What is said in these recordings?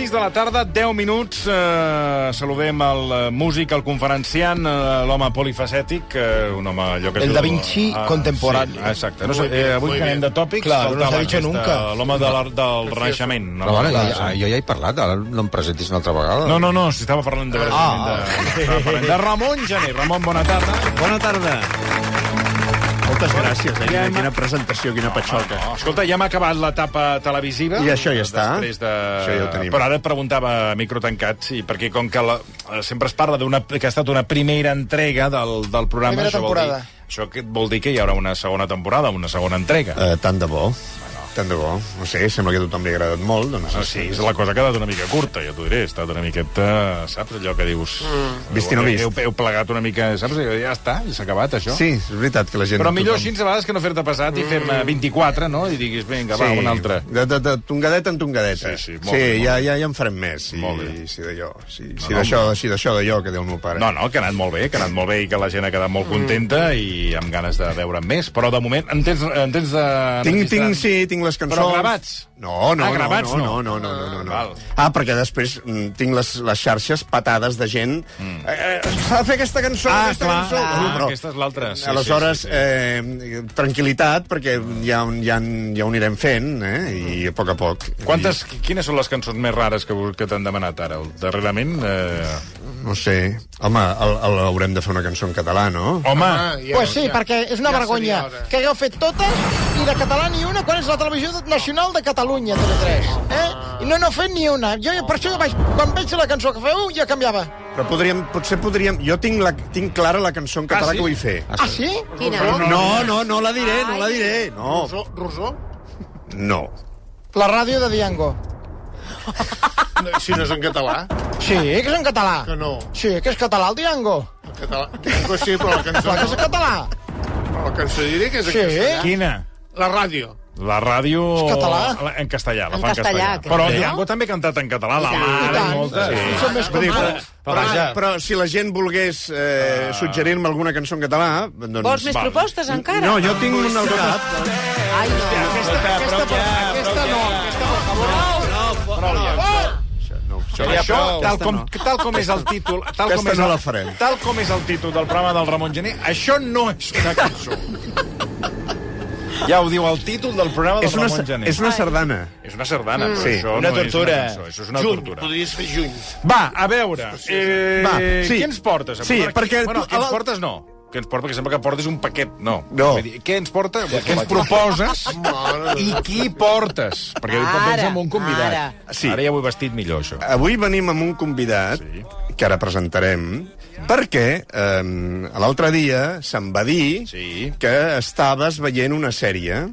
6 de la tarda, 10 minuts. Eh, saludem el eh, músic, el conferenciant, eh, l'home polifacètic, eh, un home allò que El Da Vinci contemporáneo. Sí, exacte. No sé, eh, avui anem de tòpics, Claro, no s'ha dicho aquesta- nunca. L'home de del renaixement. No? Però bueno, ja, jo ja he parlat, ara no em presentis una altra vegada. No, no, no, si estava parlant de, Ah. de, parlant de Ramon Gené. Ramon, bona tarda. Bona tarda. Moltes gràcies, eh? Quina, quina presentació, quina patxoca. No, escolta, ja m'ha acabat l'etapa televisiva. I això ja està. Després de... Això ja ho tenim. Però ara et preguntava a micro tancat, sí, perquè com que la... sempre es parla d'una que ha estat una primera entrega del, del programa... Primera això vol dir- temporada. Això que vol dir que hi haurà una segona temporada, una segona entrega. Eh, tant de bo. Tant de bo. No sé, sembla que a tothom li ha agradat molt. Doncs, Ah, sí, és la cosa que ha quedat una mica curta, ja t'ho diré. Ha estat una miqueta, saps, allò que dius... Mm. Vist i no vist. Heu, heu plegat una mica, saps, ja està, i s'ha acabat, això. Sí, és veritat que la gent... Però millor tothom- així a vegades que no fer-te passat i fer-ne 24, no? I diguis, vinga, va, un altre. De, de, de tongadeta en tongadeta. Sí, sí, molt sí bé, ja, ja, ja en farem més. Si, Molt bé. si d'allò, si, si no, d'això, si d'això d'allò que diu el meu pare. No, no, que ha anat molt bé, que ha anat molt bé i que la gent ha quedat molt contenta i amb ganes de veure més. Però de moment, en tens, en tens de... Tinc, tinc, sí, tinc les cançons. Però gravats? No, no, Ah, no, gravats no, no. no, no, no, no, no. Val. Ah, perquè després mm, tinc les, les xarxes patades de gent. Mm. Eh, eh, S'ha de fer aquesta cançó, Ah, aquesta clar, cançó. ah, Bueno, però, aquesta és l'altra, sí, aleshores, sí, sí, sí. Eh, tranquil·litat, perquè ja, ja, ja ho anirem fent, eh? I a poc a poc. Quantes, quines són les cançons més rares que, que t'han demanat ara? Darrerament? Eh... I, no sé. Home, el, el, haurem de fer una cançó en català, no? Home, Pues sí, perquè és una vergonya que hagueu fet totes i de català ni una quan és la televisió nacional de Catalunya, TV3. Eh? I no n'heu fet ni una. Jo per això vaig, quan veig la cançó que feu ja canviava. Però podríem, potser podríem... Jo tinc, la, tinc clara la cançó en català sí? que vull fer. Ah, sí? Quina? No, no, no la diré, no la diré. No, Rosó? Rosó? no. La ràdio de Diango. Si no és en català, Sí, que és en català. que no. Sí, que és català, el Diango. En català. Dic, sí, però la cançó Clar que és no. en català. La cançó diré que és en Sí. castellà. quina? La ràdio. La ràdio... És català? En castellà, la En fa en castellà, castellà. Però no? Diango també ha cantat en català, la I mare, tant. molta. Sí. Som més Vull dir, però, companys. però, però si la gent volgués eh, suggerir-me alguna cançó en català... Doncs, Vols més val. propostes encara? No, jo tinc una al cap. Ai, no. Aquesta, aquesta, aquesta no, aquesta per favor. Prou ja. Això, Això, tal com, tal com és el títol... Tal com és no el, la farem. Tal com és el títol del programa del Ramon Gené, això no és una cançó. Ja ho diu el títol del programa del és, una, Ramon Gené. és una sardana. És una sardana, però Sí. això Una no tortura. és una cançó, això és una Juny, tortura. podries fer juny. Va, a veure, eh, Va, sí. què ens portes? Sí, perquè Bueno, tu- què ens portes no. Què ens porta? Perquè sembla que portes un paquet. No. No. Vull dir, què ens porta? Què ens proposes? I qui portes? Perquè avui Ara, portes amb un convidat. ara. Sí. Ara ja ho he vestit millor, això. Avui venim amb un convidat Sí. que ara presentarem perquè eh, l'altre dia se'm va dir Sí. que estaves veient una sèrie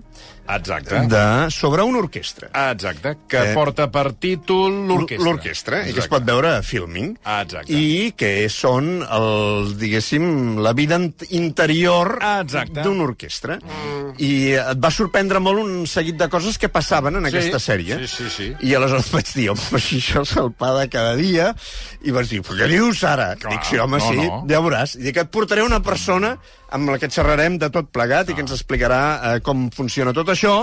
Exacte. de, sobre una orquestra. Exacte, que Eh, porta per títol l'orquestra. L'orquestra, i que es pot veure a Filming. Exacte. I que són, el, diguéssim, la vida int- interior d'una orquestra. I et va sorprendre molt un seguit de coses que passaven en Sí, aquesta sèrie. sí, sí, sí. I aleshores vaig dir, home, si això és el pa de cada dia... I vas dir, però què dius ara? Clar, Dic, sí, home, no, sí, no. ja veuràs. I dic que et portaré una persona amb la que xerrarem de tot plegat i que ens explicarà eh, com funciona tot això,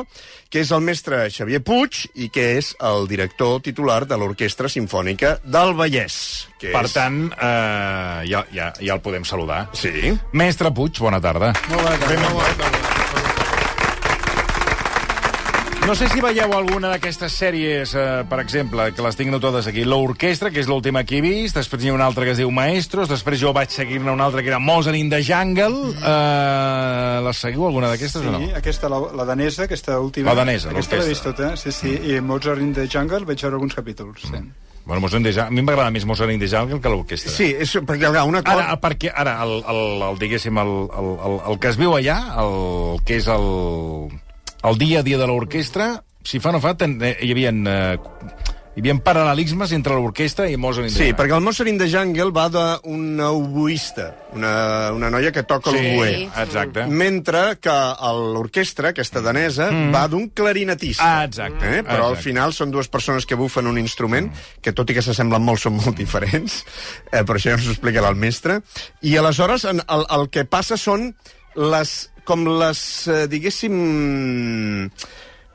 que és el mestre Xavier Puig i que és el director titular de l'Orquestra Simfònica del Vallès. Que Per és... tant, eh, ja, ja, ja el podem saludar. Sí. Mestre Puig, bona tarda. Molt bona tarda. Molt bona tarda. No sé si veieu alguna d'aquestes sèries, eh, per exemple, que les tinc notades aquí. L'Orquestra, que és l'última que he vist, després hi ha una altra que es diu Maestros, després jo vaig seguir-ne una altra que era Mozart in the Jungle. Eh, les seguiu, alguna d'aquestes Sí, o no? aquesta, la, la danesa, aquesta última. La danesa, Aquesta l'he vist l'orquestra. tota, sí, sí. I Mozart in the Jungle vaig veure alguns capítols, sí. Bueno, Mozart in the Jungle, a mi m'agrada més Mozart in the Jungle que l'Orquestra. Sí, és, perquè clar, una cosa... Ara, perquè ara, el, el, el, diguéssim, el, el, el, el que es viu allà, el que és el, el dia a dia de l'orquestra, si fa no fa, ten, eh, hi havia... Eh, hi havia paral·lelismes entre l'orquestra i Mozart in the Sí, perquè el Mozart in the Jungle va d'una oboista, una, una noia que toca Sí, l'oboe. exacte. Mentre que l'orquestra, aquesta danesa, mm. va d'un clarinetista. Ah, exacte. Eh? Però al Exacte. final són dues persones que bufen un instrument, que tot i que s'assemblen molt, són molt diferents. Eh, per això ja ens ho explicarà el mestre. I aleshores el, el que passa són les com les, eh, diguéssim,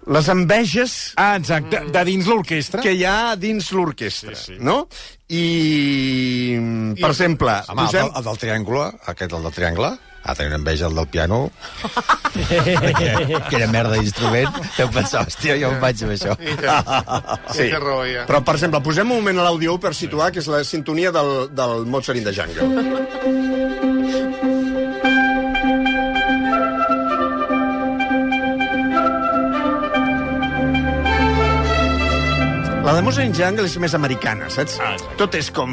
les enveges Ah, exacte, de dins l'orquestra. que hi ha dins l'orquestra, Sí, sí. no? I, per exemple, Home, el, posem... del, el del triangle, aquest, el del triangle, ah, tenia una enveja el del piano. que era merda d'instrument. Em pensava, hòstia, jo em vaig amb això. I sí. té raó, ja. Però, per exemple, posem un moment a l'àudio per situar, que és la sintonia del, del Mozart in the Jungle. La de the Jungle és més americana, saps? Ah, exacte. Tot és com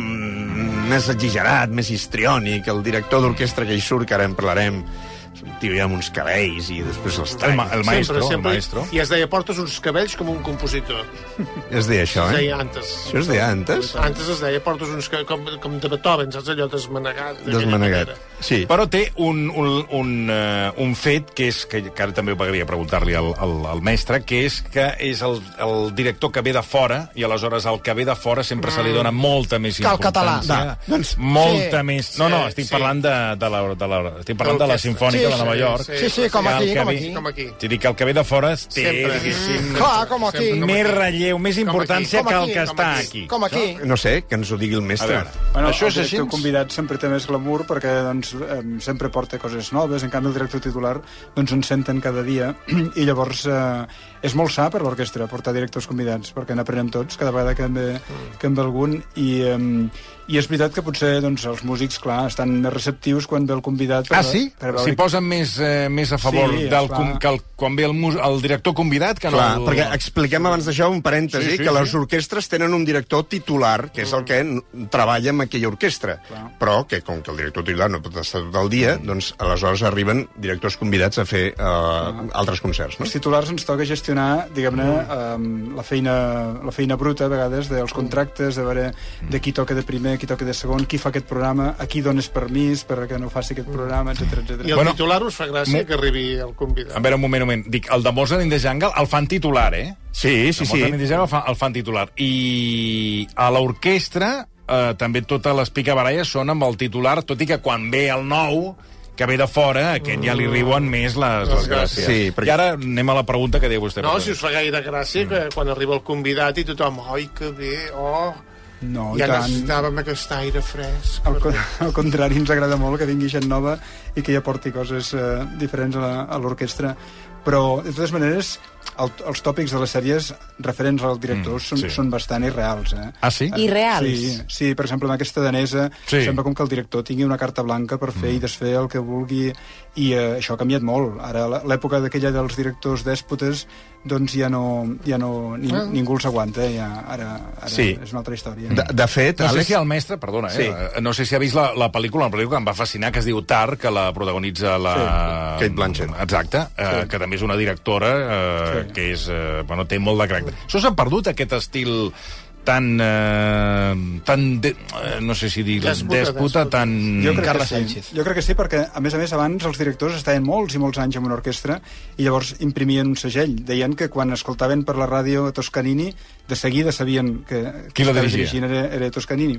més exagerat, més histriònic. El director d'orquestra que hi surt, que ara en parlarem, és un tio ja amb uns cabells i després els El, ma talla. el maestro, sempre, sempre, el maestro. I es deia, portes uns cabells com un compositor. Es deia això, Es eh? deia antes. Això es deia antes? Antes es deia, portes uns cabells com, com de Beethoven, saps allò desmanegat? Desmanegat. Sí. Però té un, un, un, uh, un fet que és que, que ara també m'agradaria preguntar-li al, al, al mestre, que és que és el, el director que ve de fora i aleshores el que ve de fora sempre se li dona molta més Que el català. importància. Va, doncs- molta Sí. més... No, no, estic sí. parlant de, de, la, de, la, estic parlant de la. Sinfònica Sí, de Nova sí, York. Sí, sí, com el aquí, com aquí. Com aquí. Vull dir que el que ve de fora té, Sempre. diguéssim, Clar, com aquí. Sempre com més relleu, més importància aquí. que el que aquí. està aquí. Com aquí. No sé, que ens ho digui el mestre. Bueno, això el és així? director convidat sempre té més glamour perquè doncs, sempre porta coses noves, en canvi el director titular doncs, en senten cada dia i llavors eh, és molt sa per l'orquestra portar directors convidats perquè n'aprenem tots cada vegada que en ve, que en ve algun i, eh, i és veritat que potser doncs, els músics, clar, estan més receptius quan ve el convidat per, Ah, sí? per veure S'hi posen més, eh, més a favor Sí, del, com, que el, quan ve el, mus- el director convidat que Clar, no... El... perquè expliquem abans d'això un parèntesi, Sí, sí, sí, sí, que les orquestres tenen un director titular, que és el que treballa amb aquella orquestra. Clar. Però que, com que el director titular no pot estar tot el dia, doncs aleshores arriben directors convidats a fer uh, altres concerts, no? Els titulars ens toca gestionar, diguem-ne, eh, la, feina, la feina bruta, a vegades, dels contractes, de veure de qui toca de primer, qui toca de segon, qui fa aquest programa, a qui dones permís perquè no faci aquest programa, etc etc. I el Bueno, titular us fa gràcia mo- que arribi el convidat. A veure, un moment, un moment. Dic, el de Mozart in the Jungle el fan titular, eh? Sí, sí, el sí. Jungle el fan, el fan titular. I a l'orquestra eh, també totes les picabaralles són amb el titular, tot i que quan ve el nou que ve de fora, aquest ja li riuen més les, les gràcies. Sí, perquè- I ara anem a la pregunta que deia vostè. No, si us fa gaire gràcia que quan arriba el convidat i tothom, oi, que bé, oh, No, i ja tant. necessitàvem aquest aire fresc. Al, co- al contrari, ens agrada molt que vingui gent nova i que hi aporti coses eh, diferents a l'orquestra. Però, de totes maneres, el, els tòpics de les sèries referents als directors Mm, són, sí. són bastant irreals. Eh? Ah, sí? Irreals? Sí, sí, per exemple, amb aquesta danesa Sí. sembla com que el director tingui una carta blanca per fer mm. i desfer el que vulgui i eh, això ha canviat molt. Ara, l'època d'aquella dels directors dèspotes doncs ja no, ja no ni, ningú els aguanta, eh? ja, ara, ara Sí. és una altra història. De, de fet, No sé si el mestre, perdona, Sí. eh? no sé si ha vist la, la pel·lícula, una pel·lícula que em va fascinar, que es diu Tar, que la protagonitza la... Sí, Kate Blanchett. Exacte, eh, que també és una directora eh, Sí. que és, eh, bueno, té molt de caràcter. Això s'ha perdut, aquest estil tan... Eh, tan de, eh, no sé si dir... Dèspota, Dèspota, dèspota. tan... Jo crec, Carla que sí. Sánchez. jo crec que sí, perquè, a més a més, abans els directors estaven molts i molts anys en una orquestra i llavors imprimien un segell. Deien que quan escoltaven per la ràdio Toscanini, de seguida sabien que, Qui que la dirigia? dirigint era, era Toscanini.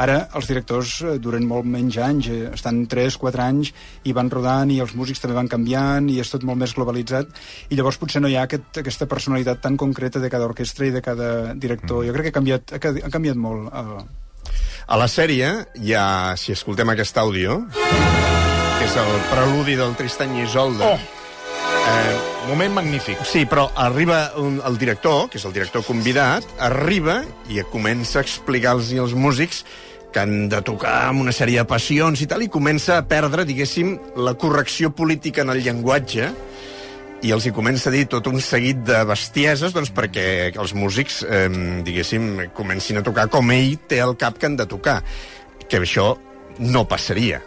Ara, els directors eh, duren molt menys anys, eh, estan 3, 4 anys i van rodant i els músics també van canviant i és tot molt més globalitzat i llavors potser no hi ha aquest, aquesta personalitat tan concreta de cada orquestra i de cada director. Jo crec que ha canviat, ha, ha canviat molt. El... A la sèrie hi ha, si escoltem aquest àudio, que és el preludi del Tristany i Isolde, Oh! Eh, moment magnífic. Sí, però arriba un, el director, que és el director convidat, arriba i comença a explicar-los als músics que han de tocar amb una sèrie de passions i tal, i comença a perdre, diguéssim, la correcció política en el llenguatge, i els hi comença a dir tot un seguit de bestieses doncs, perquè els músics, eh, diguéssim, comencin a tocar com ell té al cap que han de tocar. Que això no passaria.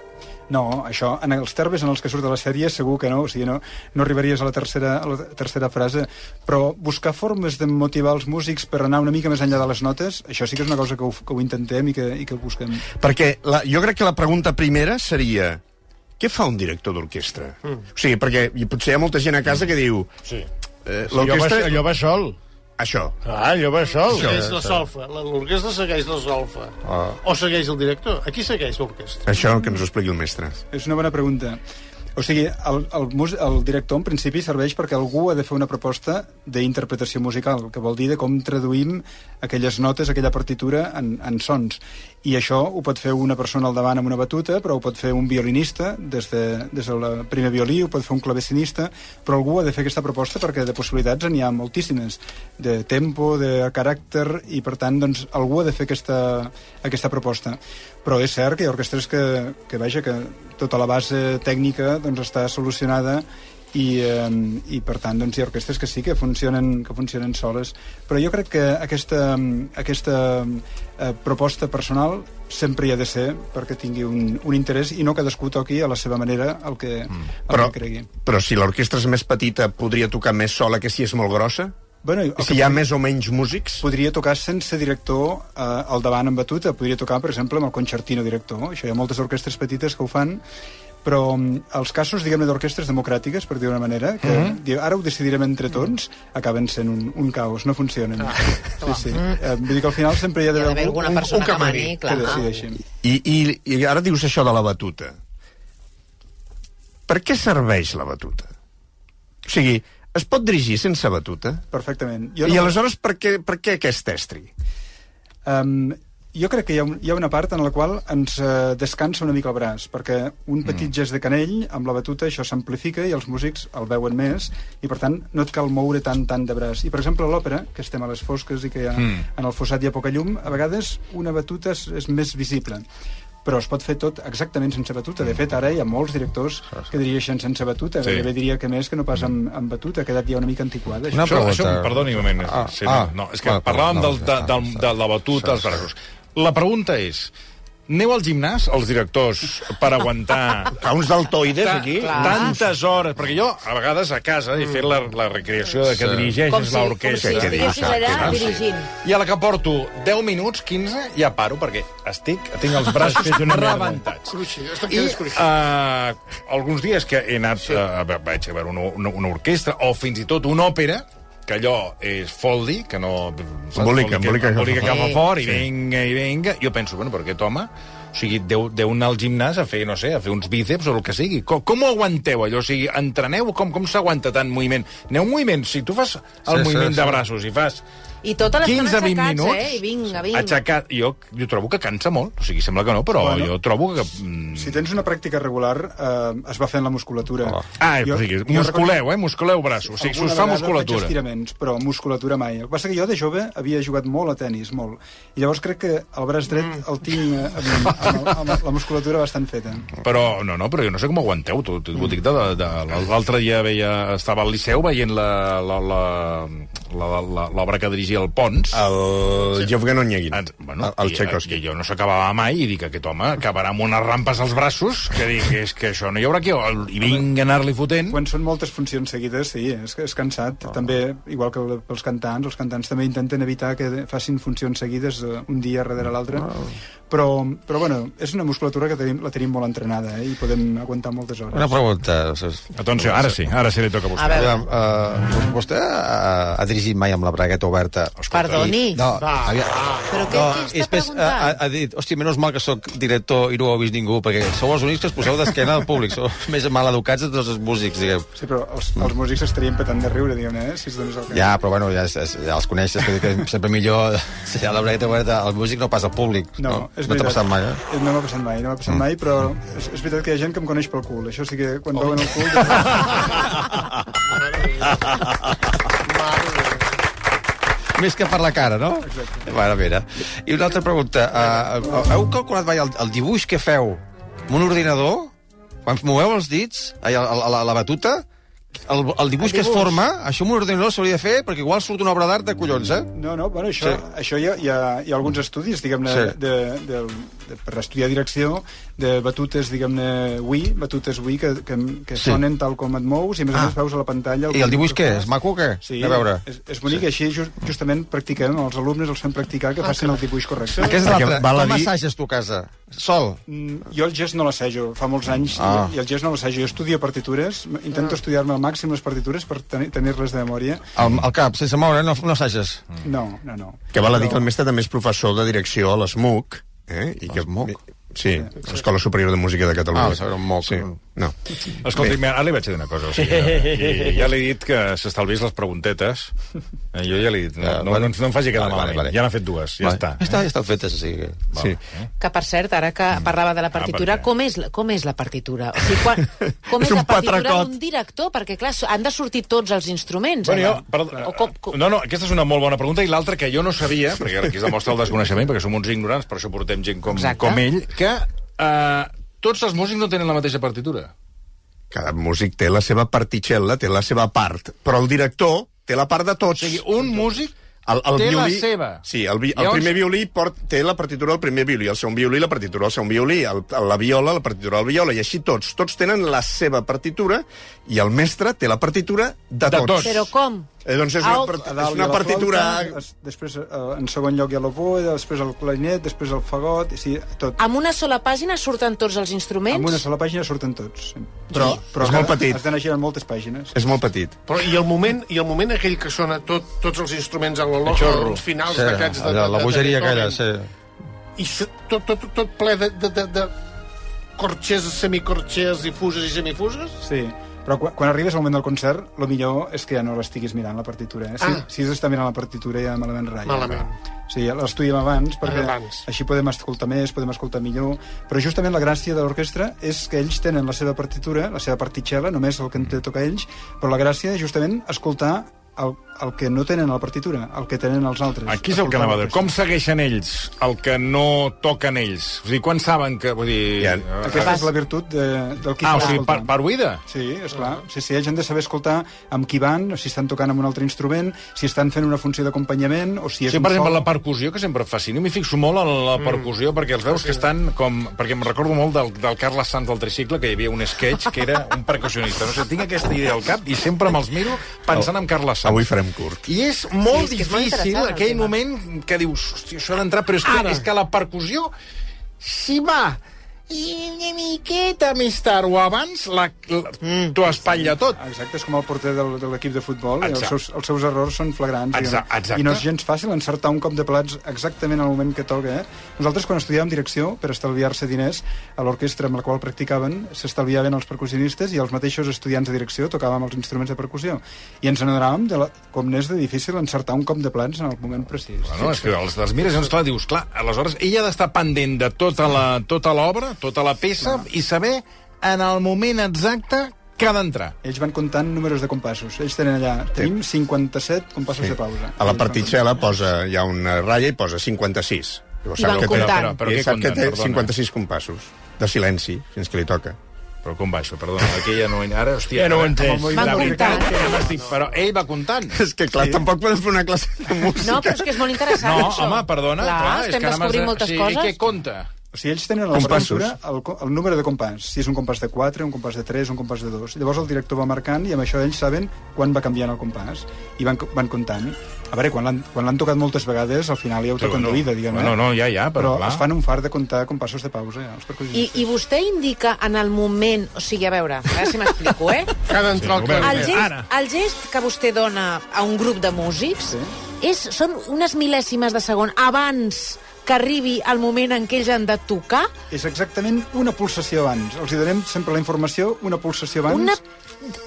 No, això, en els termes en els que surt de la sèrie, segur que no, o sigui, no, no arribaries a la, tercera, a la tercera frase, però buscar formes de motivar els músics per anar una mica més enllà de les notes, això sí que és una cosa que ho, que ho intentem i que, i que ho busquem. Perquè la, jo crec que la pregunta primera seria què fa un director d'orquestra? Mm. O sigui, perquè potser hi ha molta gent a casa que diu Sí. eh, Allò va, l'orquestra... allò va sol. Això. Ah, allò va sol. Segueix la solfa. La- L'orquestra segueix la solfa. Ah. O segueix el director. Aquí segueix l'orquestra. Això que ens ho expliqui el mestre. És una bona pregunta. O sigui, el, el, el director en principi serveix perquè algú ha de fer una proposta d'interpretació musical, que vol dir de com traduïm aquelles notes, aquella partitura en, en sons. I això ho pot fer una persona al davant amb una batuta, però ho pot fer un violinista des de, des del primer violí, ho pot fer un clavecinista, però algú ha de fer aquesta proposta perquè de possibilitats n'hi ha moltíssimes, de tempo, de caràcter, i per tant, doncs, algú ha de fer aquesta, aquesta proposta. Però és cert que hi ha orquestres que, que vaja, que tota la base tècnica doncs, està solucionada i, eh, i per tant doncs, hi ha orquestres que sí que funcionen, que funcionen soles però jo crec que aquesta, aquesta eh, proposta personal sempre hi ha de ser perquè tingui un, un interès i no cadascú toqui a la seva manera el que, el Però, que cregui però si l'orquestra és més petita, podria tocar més sola que si és molt grossa? bueno, el si hi ha més o menys músics? podria tocar sense director eh, al davant amb batuta, podria tocar, per exemple, amb el concertino director. Això hi ha moltes orquestres petites que ho fan, però mm, els casos, diguem-ne, d'orquestres democràtiques, per dir una manera, que Mhm. diu, ara ho decidirem entre tots, acaben sent un, un caos, no funcionen. sí, sí. Eh, vull dir que al final sempre hi ha ha d'haver d'haver algú alguna persona un que camari mani, clar. que decideixi. I, i, I ara dius això de la batuta. Per què serveix la batuta? O sigui, es pot dirigir sense batuta? Perfectament. Jo I aleshores per què, per què aquest estri? Um, jo crec que hi ha, un, hi ha una part en la qual ens uh, descansa una mica el braç, perquè un petit mm. gest de canell, amb la batuta, això s'amplifica i els músics el veuen més, i per tant no et cal moure tant tant de braç. I per exemple a l'òpera, que estem a les fosques i que hi ha, mm. en el fossat hi ha poca llum, a vegades una batuta és, és més visible però es pot fer tot exactament sense batuta. De fet, ara hi ha molts directors que dirigeixen sense batuta. Sí. Gairebé diria que més que no pas amb, amb batuta. Ha quedat ja una mica antiquada. Una Això. Això, pregunta. això, perdoni un moment. Ah, sí, ah, no, és que bueno, parlàvem no, del, de, del, de la batuta, sí, els braços. La pregunta és, aneu al gimnàs, els directors, per aguantar Fa uns deltoides, ta- aquí? tantes hores? Perquè jo, a vegades, a casa, he fet la, la recreació de que Com si, com si l'orquestra. estiguessis allà dirigint. I a la que porto 10 minuts, 15, ja paro, perquè estic, tinc els braços fets una rebentats. I uh, alguns dies que he anat, sí. uh, vaig a veure una, una, una orquestra, o fins i tot una òpera, que allò és foldi, que no... Embolica, embolica que embolica cap a fort. i vinga, i vinga. Jo penso, bueno, però aquest home... O sigui, deu, deu anar al gimnàs a fer, no sé, a fer uns bíceps o el que sigui. Com, com ho aguanteu, allò? O sigui, entreneu? Com, com s'aguanta tant moviment? Aneu moviment. Si tu fas el Sí, sí, moviment sí. de braços i fas I tota l'estona 15-20 aixecats, minuts eh? I vinga, vinga. aixecat. Jo, jo trobo que cansa molt. O sigui, sembla que no, però Bueno. jo trobo que... mm, Si tens una pràctica regular, eh, es va fent la musculatura. Oh. Ah, o sigui, musculeu, eh? Musculeu braços. O sigui, Alguna s'us fa musculatura. estiraments, però musculatura mai. El que passa que jo de jove havia jugat molt a tennis, molt. I llavors crec que el braç dret Mm. el tinc eh, amb, amb, amb, la musculatura bastant feta. Però, no, no, però jo no sé com aguanteu, tu ho dic de, de, de l'altre dia veia, estava al Liceu veient la- la- la- dirigia el Pons. El Jevgen Onyeguin. Ens- bueno, el i, Tchaikovsky. i jo no s'acabava mai i dic aquest home acabarà amb unes rampes als braços que dic, és que això no hi haurà qui... I vinc a anar-li fotent. Quan són moltes funcions seguides, sí, és, és cansat. També, igual que el- pels cantants, els cantants també intenten evitar que facin funcions seguides eh, un dia darrere l'altre. Però, però, bueno, és una musculatura que tenim, la tenim molt entrenada eh, i podem aguantar moltes hores. Una pregunta. Atenció, ara sí, ara sí li toca a vostè. A veure. Uh, vostè ha, ha dirigit mai amb la bragueta oberta? Perdoni. I, no, Va, aviam, Però què, no, què està després ha, preguntant? ha, ha dit, hòstia, menys mal que sóc director i no ho ha vist ningú, perquè sou els únics que es poseu d'esquena al públic, sou més mal educats de tots els músics, diguem. Sí, però els, els músics estarien petant de riure, diguem-ne, eh, si es donés el cas. Ja, però bueno, ja, ja els coneixes, que, que sempre millor si hi ha la bragueta oberta al músic no pas al públic. No, és no t'ha passat mai, eh? No m'ha passat mai, no m'ha passat mai, però és, és veritat que hi ha gent que em coneix pel cul. Això sí que quan veuen el cul... Més que per la cara, no? Exacte. Bueno, mira. I una altra pregunta. Uh, heu calculat mai el, el dibuix que feu amb un ordinador? Quan moveu els dits, a, a, a, la, a la batuta, el, el dibuix El que es forma, això amb un ordinador s'hauria de fer, perquè igual surt una obra d'art de collons, eh? No, no, bueno, això, Sí. això hi, ha, hi, ha, hi ha alguns estudis, diguem-ne, Sí. sí. de, de, de, per estudiar direcció, de batutes, diguem-ne, Wii, batutes Wii que, que, que Sí. sonen tal com et mous i a més a Ah. més veus a la pantalla... I el dibuix que què és? Maco o què? Sí, A veure. és, és bonic, sí. així just, justament practiquem, els alumnes els fem practicar que facin el dibuix correcte. Aquest és l'altre. a Com dir- assages tu a casa? Sol? Mm, Jo el gest no l'assajo, fa molts anys, Ah. ah. i el gest no l'assajo. Jo estudio partitures, intento estudiar-me al màxim les partitures per tenir- tenir-les de memòria. Al, al cap, sense moure, no, no assages. No, no, no. Que val a dir que el mestre també és professor de direcció a l'ESMUC, eh? I que? Sí, l'Escola Superior de Música de Catalunya. Ah, moc. Sí, no. Escolti, Bé. ara li vaig dir una cosa. O sigui, ja li he dit que s'estalvis les preguntetes. Eh, jo ja li he dit, no, Ja, no, no, no em faci quedar Vale, malament. vale, vale. Ja n'ha fet dues, ja Vale. està. Ja està, ja estan fetes, o sigui que... Sí. Que, per cert, ara que parlava de la partitura, Ah, per què? com, és, la- com és la partitura? O sigui, quan, com És és, un la partitura d'un director? Perquè, clar, han de sortir tots els instruments. Bueno, jo, perdó, O com, com... no, no, aquesta és una molt bona pregunta i l'altra que jo no sabia, perquè aquí es demostra el desconeixement, perquè som uns ignorants, per això portem gent com, Exacte. com ell, que eh, tots els músics no tenen la mateixa partitura. Cada músic té la seva particella, té la seva part, però el director té la part de O tots. sigui, un músic el, el té la violí, seva. Sí, el, vi, el Llavors- primer violí port, té la partitura del primer violí, el segon violí la partitura del segon violí, el, la viola la partitura del viola, i així tots. Tots tenen la seva partitura i el mestre té la partitura de, De tots. tots. Però com? Eh, doncs és una, part- és una partitura... flauta, es- després, eh, en segon lloc hi ha l'oboe, després el clarinet, després el fagot, i sí, tot. Amb una sola pàgina surten tots els instruments? Amb una sola pàgina surten tots. sí. Però és molt petit. Has d'anar girant moltes pàgines. És molt petit. Però i el moment, i el moment aquell que sona tot, tots els instruments a l'olor, els finals Sí, d'aquests... De, de, la, de, la de bogeria aquella, sí. I tot, tot, tot ple de, de, de, de corxes, semicorxes, difuses i semifuses? Sí, però quan, quan arribes al moment del concert, el millor és que ja no l'estiguis mirant, la partitura. Eh? Si, Ah. si has d'estar mirant la partitura, ja malament ratlla. Malament. Sí, l'estudiem abans, perquè Abans. així podem escoltar més, podem escoltar millor. Però justament la gràcia de l'orquestra és que ells tenen la seva partitura, la seva particella, només el que en toca ells, però la gràcia és justament escoltar el, el que no tenen a la partitura, el que tenen els altres. Aquí és el que anava a dir. Com segueixen ells el que no toquen ells? O sigui, quan saben que... Vull dir... Ja. eh, Aquesta és la virtut de, del qui Ah, o sigui, per, per oïda? Sí, és clar. Sí, sí, ells han de saber escoltar amb qui van, o si estan tocant amb un altre instrument, si estan fent una funció d'acompanyament, o si és Sí, per exemple, sol. la percussió, que sempre em fascina. M'hi fixo molt en la percussió, perquè els veus que estan com... Perquè em recordo molt del, del Carles Sanz del tricicle, que hi havia un sketch que era un percussionista. No sé, tinc aquesta idea al cap i sempre me'ls miro pensant en Carles Sanz. Avui farem curt. I és molt Sí, és que és molt difícil aquell moment que dius, hòstia, això ha d'entrar, però és que, Ara. és que la percussió, si va i una miqueta més tard o abans, la, la, Mm. t'ho espatlla tot. Exacte, és com el porter del, de l'equip de futbol, i els Exacte. seus, els seus errors són flagrants. Exacte, exacte. I no és gens fàcil encertar un cop de plats exactament al moment que toca. Eh? Nosaltres, quan estudiàvem direcció, per estalviar-se diners, a l'orquestra amb la qual practicaven, s'estalviaven els percussionistes i els mateixos estudiants de direcció tocàvem els instruments de percussió. I ens n'adonàvem de la, com n'és de difícil encertar un cop de plats en el moment precís. Bueno, és que els, els mires i doncs, clar, dius, clar, aleshores ella ha d'estar pendent de tota la- tota l'obra, tota la peça, i saber en el moment exacte que ha d'entrar. Ells van comptant números de compassos. Ells tenen allà... Tenim 57 compassos Sí. de pausa. A la particella posa, hi ha una ratlla i posa 56. Llavors I van que té- comptant. Però- però I què sap que té perdona? 56 compassos de silenci, fins que li toca. Però com va això? Perdona, que ja no... Ara, hòstia... Ja no ho entès. Van La veritat comptant. que ja m'estic... Però ell va comptant. És que, clar, sí. tampoc podem fer una classe de música. No, però és que és molt interessant, No, això. home, perdona. Clar, clar, és estem que ara m'has descobrint de- moltes sí, coses. I què compta? O sigui, ells tenen a la Compassos. partitura el, el número de compàs. Si és un compàs de 4, un compàs de 3, un compàs de 2. Llavors el director va marcant i amb això ells saben quan va canviant el compàs. I van, van comptant. A veure, quan l'han quan l'han tocat moltes vegades, al final ja ho toquen no, d'oïda, diguem. bueno, eh? no, ja, ja, però, però clar. es fan un fart de comptar compassos de pausa, ja, els I, percussionistes. I vostè indica en el moment... O sigui, a veure, a veure si m'explico, eh? Que ha d'entrar Sí, el. El Eh, gest, ara. el gest que vostè dona a un grup de músics Sí. és, són unes mil·lèsimes de segon abans que arribi el moment en què ells han de tocar És exactament una pulsació abans. Els hi donem sempre la informació, una pulsació abans. una,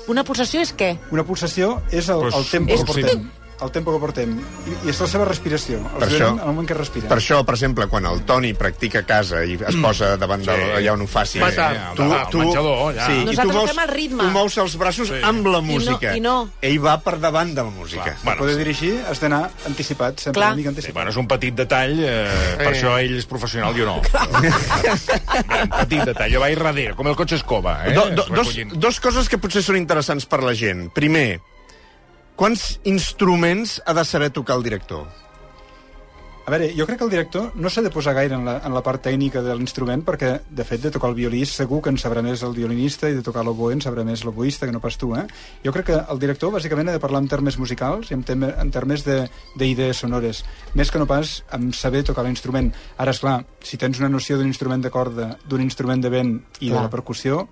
una pulsació és què? Una pulsació és el, Pues, el tempo és- que portem. El tempo que portem, i, i és la seva respiració. Els Per això- en el moment que respira. Per això, per exemple, quan el Toni practica a casa i es posa davant de allà on ho faci... Va tard. Al- al menjador, allà. Sí, i tu Nosaltres mous, fem el ritme. Tu mous els braços Sí. amb la música. I no. Ell va per davant de la música. Clar, Per bueno, poder sí. dirigir has d'anar anticipat, sempre Clar. una mica Sí, anticipat. bueno, és un petit detall, eh, per això ell és professional, jo no. un petit detall, jo vaig darrere, com el cotxe escova, eh? Do, do, dos, dos coses que potser són interessants per la gent. Primer, quants instruments ha de saber tocar el director? A veure, jo crec que el director no s'ha de posar gaire en la, en la part tècnica de l'instrument perquè, de fet, de tocar el violí segur que en sabrà més el violinista i de tocar l'oboe en sabrà més l'oboista que no pas tu, eh? Jo crec que el director, bàsicament, ha de parlar en termes musicals i en, tem en termes de- d'idees sonores, més que no pas en saber tocar l'instrument. Ara, és clar, si tens una noció d'un instrument de corda, d'un instrument de vent i Clar. de la percussió,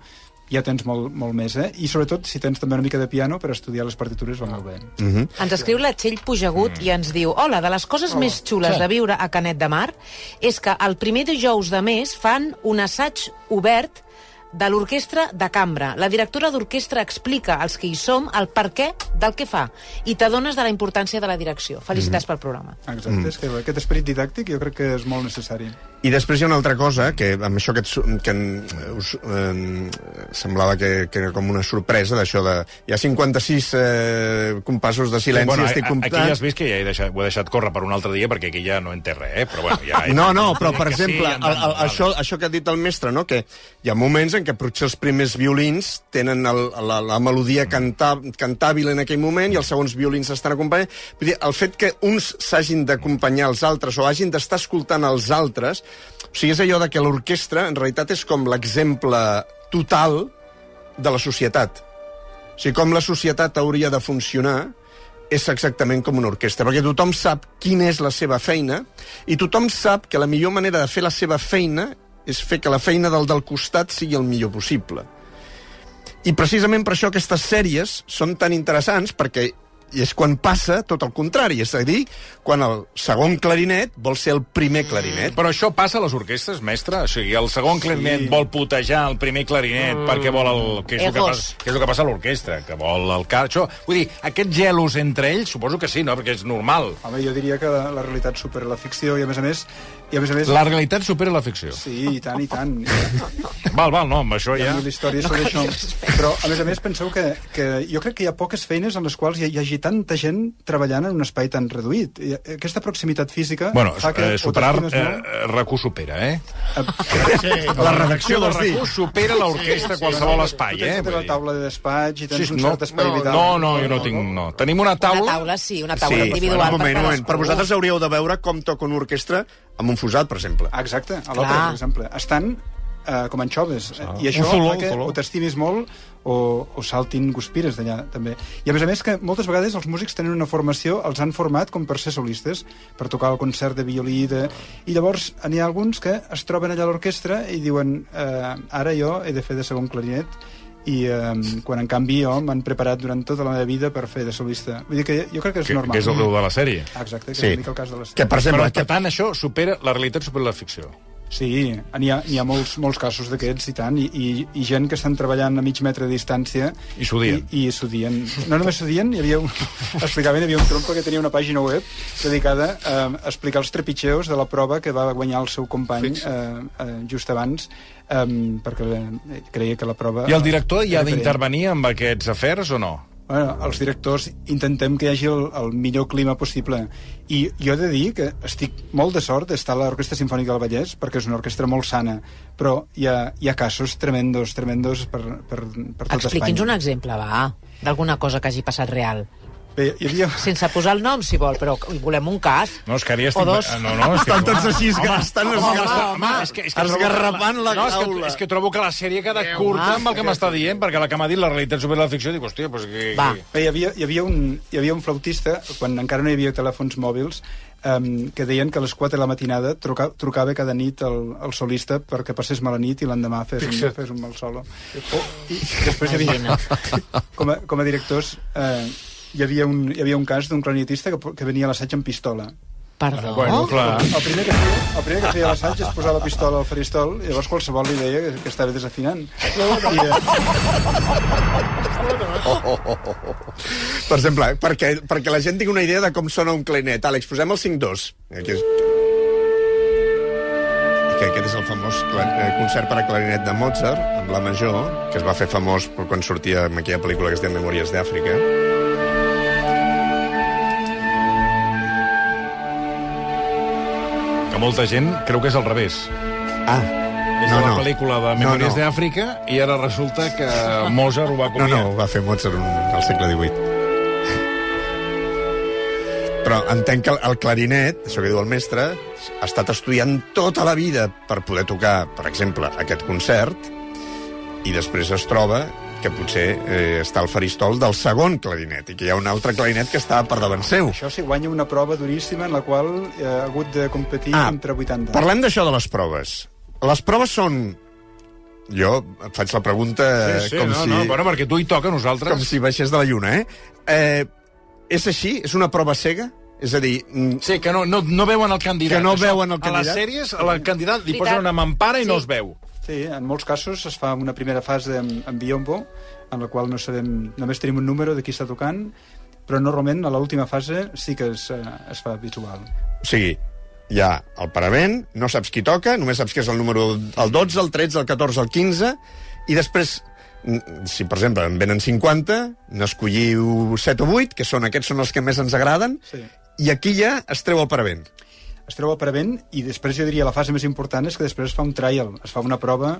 ja tens molt, molt més, eh? I sobretot, si tens també una mica de piano per estudiar les partitures, va molt bé. Mm -hmm. Ens escriu la Txell Pujagut i ens diu Hola, de les coses més xules de viure a Canet de Mar és que el primer dijous de mes fan un assaig obert de l'orquestra de cambra. La directora d'orquestra explica als que hi som el per què del que fa i t'adones de la importància de la direcció. Felicitats pel programa. Exacte, mm. és que aquest esperit didàctic jo crec que és molt necessari. I després hi ha una altra cosa, que amb això que, et, que en, us eh, semblava que, que era com una sorpresa, d'això de... Hi ha 56 eh, compassos de silenci, bueno, estic comptant... Aquí ja has vist que ja he deixat, ho he deixat córrer per un altre dia, perquè aquí ja no en té res, eh? Però bueno, ja... No, no, però, per sí, exemple, ja el, el, això, això que ha dit el mestre, no? que hi ha moments en què potser els primers violins tenen el, la, la melodia canta, cantàbil en aquell moment i els segons violins estan acompanyant. Vull dir, el fet que uns s'hagin d'acompanyar els altres o hagin d'estar escoltant els altres, o sigui, és allò de que l'orquestra, en realitat, és com l'exemple total de la societat. O sigui, com la societat hauria de funcionar és exactament com una orquestra, perquè tothom sap quina és la seva feina i tothom sap que la millor manera de fer la seva feina és fer que la feina del del costat sigui el millor possible. I precisament per això aquestes sèries són tan interessants, perquè i és quan passa tot el contrari, és a dir, quan el segon clarinet vol ser el primer clarinet. Però això passa a les orquestres, mestre? O sigui, el segon clarinet vol putejar el primer clarinet perquè vol el... Que és, el que, passa, que és el que passa a l'orquestra, que vol el car... Això, vull dir, aquests gelos entre ells, suposo que sí, no? Perquè és normal. Home, jo diria que la, la realitat supera la ficció i, a més a més... I a més a més La realitat supera la ficció. Sí, i tant, i tant. Hi Val, val, no, amb això ha ja... mil històries sobre això. Però, a més a més, penseu que, que jo crec que hi ha poques feines en les quals hi, hi hagi tanta gent treballant en un espai tan reduït. I aquesta proximitat física Bueno, fa que eh, superar... Eh, eh, RAC1 supera, eh? La redacció de vols dir? RAC1 supera l'orquestra qualsevol espai, Tu eh? tens tota Vull la taula de despatx i tens Sí, un no, cert espai no, vital. no, no, jo no tinc... No. Tenim una Una taula... taula, sí, una taula Sí, individual. un moment, per un moment. vosaltres hauríeu de veure com toca una orquestra amb un fusat, per exemple. Exacte, a l'òpera, per exemple. Estan eh, com anxoves. Eh, I això Un fa que un zoló. o t'estimis molt o, o saltin guspires d'allà, també. I a més a més que moltes vegades els músics tenen una formació, els han format com per ser solistes, per tocar el concert de violí, de... i llavors n'hi ha alguns que es troben allà a l'orquestra i diuen eh, ara jo he de fer de segon clarinet i eh, quan en canvi jo m'han preparat durant tota la meva vida per fer de solista. Vull dir que jo crec que és Que, normal. que és el de la sèrie. Ah, Exacte, que Sí. és el cas de les... Que, per exemple, Però, per que, tant, això supera... La realitat supera la ficció. Sí, n'hi ha, n'hi ha molts, molts casos d'aquests i tant, i, i, i gent que estan treballant a mig metre de distància I s'odien. I, i s'odien. No només s'odien, hi havia un, explicaven, hi havia un trompa que tenia una pàgina web dedicada a, explicar els trepitgeos de la prova que va guanyar el seu company eh, eh, just abans eh, perquè creia que la prova... I el director hi ha d'intervenir amb aquests afers o no? Bueno, els directors intentem que hi hagi el, el millor clima possible. I jo he de dir que estic molt de sort d'estar a l'Orquestra Simfònica del Vallès, perquè és una orquestra molt sana, però hi ha, hi ha casos tremendos, tremendos per, per, per tot Expliqui'ns un Espanya. exemple, va, d'alguna cosa que hagi passat real. Bé, hi havia... Sense posar el nom, si vol, però volem un cas. No, és que ara ja O estic... dos. No, no, és que... estan tots així, Home, estan home, esgarrapant, home, és que, és que trobo- esgarrapant la no, és que, és que trobo que la sèrie ha quedat curta amb el que m'està dient, perquè la que m'ha dit la realitat supera la ficció, dic, hòstia, doncs que... Va. que- Bé, hi, havia, hi, havia un, hi havia un flautista, quan encara no hi havia telèfons mòbils, um, que deien que a les 4 de la matinada truca, trucava cada nit el, el solista perquè passés mala nit i l'endemà fes, un, fes un mal solo. Oh, I després hi havia, com, a, com a directors, eh, hi, havia un, hi havia un cas d'un clarinetista que, que venia a l'assaig amb pistola Perdó? Bueno, clar. El primer que feia, el primer que feia l'assaig és posar la pistola al faristol i llavors qualsevol li deia que, que estava desafinant. I, eh, Per exemple, perquè, perquè la gent tingui una idea de com sona un clarinet. Àlex, posem el 5-2. Aquí és... Que aquest és el famós eh, concert per a clarinet de Mozart, amb la major, que es va fer famós quan sortia en aquella pel·lícula que es deia Memòries d'Àfrica. Molta gent creu que és al revés. Ah, És No, de la no. pel·lícula de No, Memòries no. d'Àfrica i ara resulta que Mozart ho va no, copiar. no, ho va fer Mozart un- al segle XVIII. Però entenc que el, el clarinet, això que diu el mestre, ha estat estudiant tota la vida per poder tocar, per exemple, aquest concert, i després es troba que potser eh, està al faristol del segon clarinet i que hi ha un altre clarinet que està per davant seu. això sí, guanya una prova duríssima en la qual eh, ha hagut de competir Ah, entre 80. Parlem d'això de les proves. Les proves són... Jo et faig la pregunta Sí, sí, com no, si... no, bueno, perquè tu hi toca, nosaltres... com si baixés de la lluna, eh? eh? És així? És una prova cega? És a dir, mm, Sí, que no, no, no veuen el candidat. Que no Això, veuen el A les candidat? sèries, al candidat li posen una mampara i Sí. no es veu. Sí, en molts casos es fa una primera fase amb, amb biombo, en la qual no sabem, només tenim un número de qui està tocant, però normalment a l'última fase sí que es, eh, es fa visual. o sigui, hi ha el paravent, no saps qui toca, només saps que és el número el 12, el 13, el 14, el 15, i després, si per exemple en venen 50, n'escolliu 7 o 8, que són aquests són els que més ens agraden, Sí. i aquí ja es treu el paravent. Es troba prevent i després jo diria la fase més important és que després es fa un trial, es fa una prova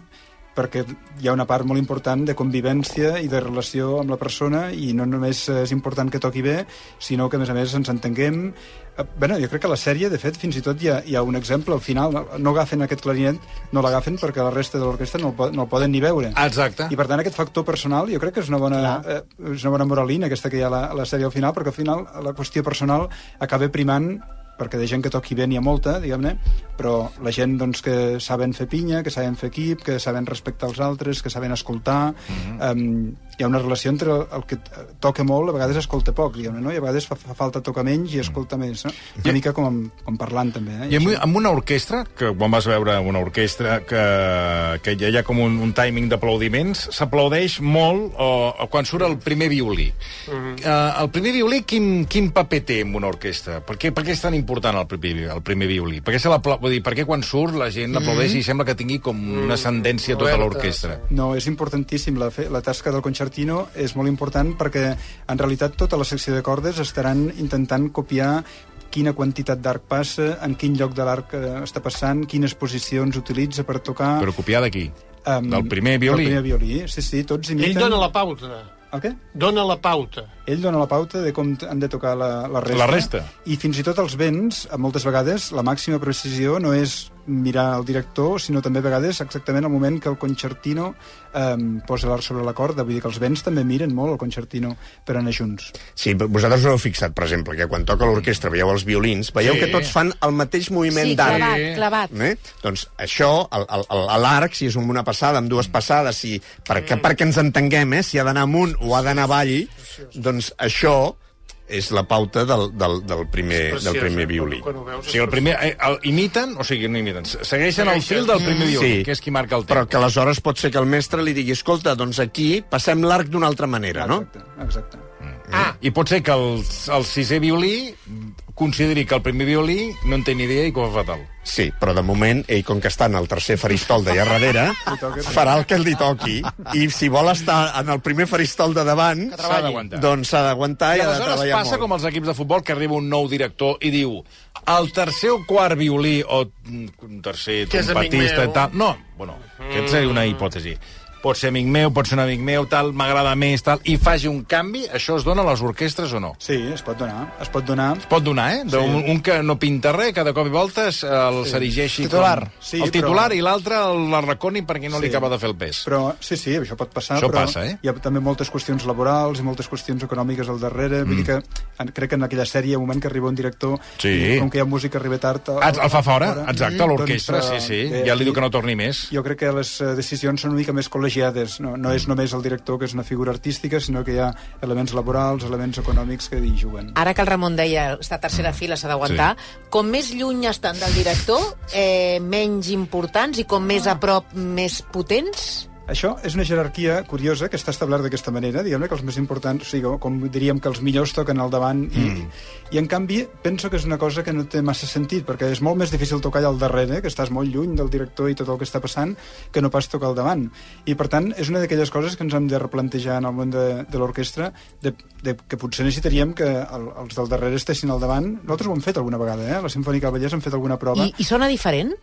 perquè hi ha una part molt important de convivència i de relació amb la persona i no només és important que toqui bé, sinó que a més a més ens entenguem. Eh, Bueno, jo crec que la sèrie, de fet, fins i tot hi ha, hi ha un exemple, al final no, no agafen aquest clarinet, no l'agafen perquè la resta de l'orquestra no, el no el poden ni veure. Exacte. I per tant aquest factor personal jo crec que és una bona, eh, és una bona moralina aquesta que hi ha a la, a la sèrie al final, perquè al final la qüestió personal acaba primant perquè de gent que toqui bé n'hi ha molta, diguem-ne, però la gent doncs, que saben fer pinya, que saben fer equip, que saben respectar els altres, que saben escoltar... Mm -hmm. um, hi ha una relació entre el, que toca molt, a vegades escolta poc, diguem-ne, no? i a vegades fa, fa falta tocar menys i escolta més. No? Una mica com, amb, com parlant, també. Eh? I amb, això. amb una orquestra, que quan vas veure una orquestra que, que ja hi ha com un, un timing d'aplaudiments, s'aplaudeix molt o, o quan surt el primer violí. Mm -hmm. uh, el primer violí, quin, quin paper té en una orquestra? Per què, per què és tan important el primer, el primer violí? Per què, se vull dir, per què quan surt la gent l'aplaudeix i sembla que tingui com una ascendència a tota Oberta, l'orquestra? No, és importantíssim. La, fe- la tasca del concertino és molt important perquè, en realitat, tota la secció de cordes estaran intentant copiar quina quantitat d'arc passa, en quin lloc de l'arc eh, està passant, quines posicions utilitza per tocar... Però copiar d'aquí? Em, del primer violí? Del primer violí, sí, sí, tots imiten... Ell dona la pauta. El què? Dona la pauta. Ell dona la pauta de com han de tocar la, la resta. La resta. I fins i tot els vents, a moltes vegades, la màxima precisió no és mirar el director, sinó també a vegades exactament al moment que el concertino eh, posa l'arc sobre la corda. Vull dir que els vents també miren molt el concertino per anar junts. Sí, vosaltres us heu fixat, per exemple, que quan toca l'orquestra veieu els violins, veieu Sí. que tots fan el mateix moviment Sí, d'arc. clavat, clavat. Eh? Doncs això, el- el- el- l'arc, si és una passada, amb dues passades, si, perquè, perquè ens entenguem, eh, si ha d'anar amunt o ha d'anar avall, doncs això és la pauta del, del, del, primer, del primer violí. Quan ho veus, O sigui, el primer, eh, el, imiten, o sigui, no imiten, segueixen el fil del primer violí, Sí. que és qui marca el Però temps. que aleshores pot ser que el mestre li digui escolta, doncs aquí passem l'arc d'una altra manera, no? Exacte, exacte. Ah. I pot ser que el, el sisè violí consideri que el primer violí no en té ni idea i que ho fa fatal. Sí, però de moment, ell, com que està en el tercer faristol d'allà darrere, farà el que li toqui. I si vol estar en el primer faristol de davant, S'ha d'aguantar. doncs s'ha d'aguantar i, I ha de treballar passa molt. com els equips de futbol que arriba un nou director i diu el tercer o quart violí o mm, un tercer trompetista tal... No, bueno, aquest seria una hipòtesi. Pot ser amic meu, pot ser un amic meu, tal, m'agrada més, tal, i faci un canvi, això es dona a les orquestres o no? Sí, es pot donar. Es pot donar. Es pot donar, eh? Sí. Un, un que no pinta res, cada cop i voltes el sí. s'erigeixi Titular. com... Sí, el titular però- i l'altre l'arraconi perquè no li Sí. acaba de fer el pes. Però, sí, sí, això pot passar, Això però passa, eh? hi ha també moltes qüestions laborals i moltes qüestions econòmiques al darrere. Mm. Vull dir que en, crec que en aquella sèrie, al moment que arriba un director, Sí. i com que hi ha música, arriba tard... Ah, el fa fora, exacte, Mm. l'orquestra, Doncs, sí, eh, sí. bé, Ja li diu que no torni més. Jo crec que les eh, decisions són una mica més col·legiades col·legiades. No, no és només el director, que és una figura artística, sinó que hi ha elements laborals, elements econòmics que hi juguen. Ara que el Ramon deia esta tercera fila s'ha d'aguantar, sí. com més lluny estan del director, eh, menys importants, i com més a prop, més potents? Això és una jerarquia curiosa que està establerta d'aquesta manera, diguem-ne que els més importants, o sigui, com diríem que els millors toquen al davant, i, mm. i en canvi penso que és una cosa que no té massa sentit, perquè és molt més difícil tocar allà al darrere, que estàs molt lluny del director i tot el que està passant, que no pas tocar al davant. I per tant, és una d'aquelles coses que ens hem de replantejar en el món de, de l'orquestra, de, de, que potser necessitaríem que el, els del darrere estessin al davant. Nosaltres ho hem fet alguna vegada, eh? La Sinfònica del Vallès hem fet alguna prova. I, i sona diferent?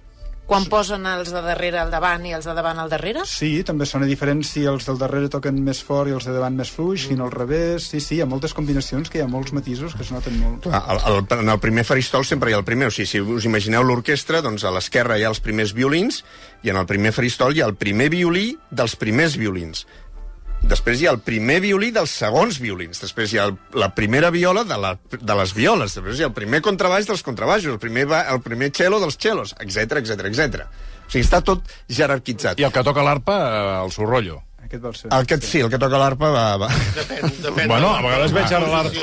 Quan posen els de darrere al davant i els de davant al darrere? Sí, també sona diferent si els del darrere toquen més fort i els de davant més fluix, mm. si no al revés. Sí, sí, hi ha moltes combinacions, que hi ha molts matisos que es noten molt. Clar, el, el, en el primer faristol sempre hi ha el primer. O sigui, si us imagineu l'orquestra, doncs a l'esquerra hi ha els primers violins i en el primer faristol hi ha el primer violí dels primers violins. Després hi ha el primer violí dels segons violins. Després hi ha el, la primera viola de, la, de les violes. Després hi ha el primer contrabaix dels contrabaixos, el primer, el primer cello dels cellos, etc etc etc. O sigui, està tot jerarquitzat. I el que toca l'arpa, eh, el sorrollo. Aquest vol ser. El que, sí, el que toca l'arpa va... va. Depèn, depèn. Bueno, a vegades veig Sí,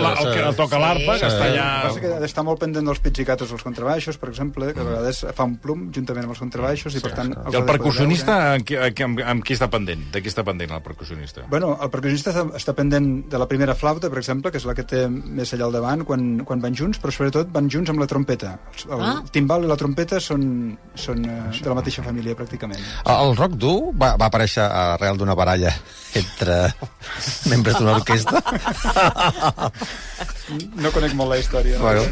la- el que toca l'arpa, que està El que allà... passa que ha d'estar molt pendent dels pizzicatos dels contrabaixos, per exemple, que a vegades fa un plom juntament amb els contrabaixos i, per tant... I el percussionista, amb qui, amb, amb qui està pendent? De qui està pendent, el percussionista? Bueno, el percussionista està, està pendent de la primera flauta, per exemple, que és la que té més allà al davant quan, quan van junts, però sobretot van junts amb la trompeta. El, el Ah. timbal i la trompeta són, són eh, de la mateixa família, pràcticament. El, el rock dur va, va aparèixer arrel d'una baralla entre membres d'una orquestra. No conec molt la història. bueno,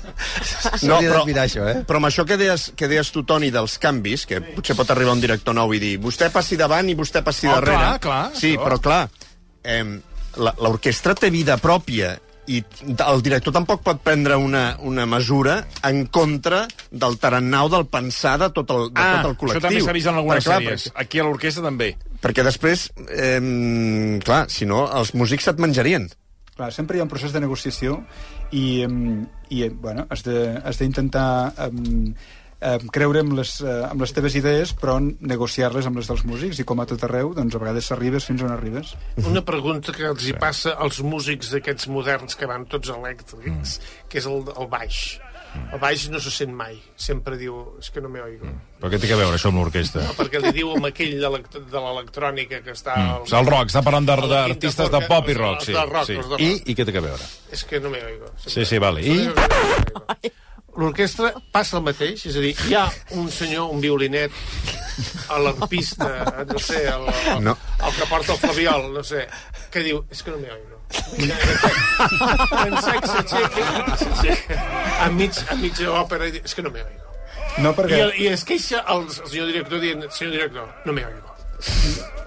No, però- mirar això, eh? Però amb això que deies, que deies tu, Toni, dels canvis, que potser pot arribar un director nou i dir vostè passi davant i vostè passi Oh, darrere. clar, clar, Sí, això. però clar, eh, la- l'orquestra té vida pròpia i el director tampoc pot prendre una, una mesura en contra del tarannau del pensar de tot el, de Ah, tot el col·lectiu. això també s'ha vist en algunes Perquè, clar, sèries. Perquè, Aquí a l'orquestra també. Perquè després, eh, clar, si no, els músics se't menjarien. Clar, sempre hi ha un procés de negociació i, i em, bueno, has d'intentar um, um, creure amb les, uh, amb les teves idees, però negociar-les amb les dels músics, i com a tot arreu, doncs a vegades s'arribes fins on arribes. Una pregunta que els hi passa als músics d'aquests moderns que van tots elèctrics, que és el, el baix. El baix no se sent mai. Sempre diu, és que no me oigo. Però què té a veure això amb l'orquestra? No, perquè li diu amb aquell de l'electrònica que està... Mm. El rock, està parlant de- d'artistes de forca, pop i rock, sí. De rock, sí. de rock. I, I què té a veure? És que no me oigo. Sí, sí, vale. I? L'orquestra passa el mateix, és a dir, hi ha un senyor, un violinet, a l'arpista, no sé, el, el, No. el que porta el flabiol, no sé, que diu, és que no me oigo. En sec s'aixeca, a, mig, a mitja òpera, i és que no me oigo. No, I, perquè... el- I es queixa el, el senyor director dient, senyor director, no me oigo.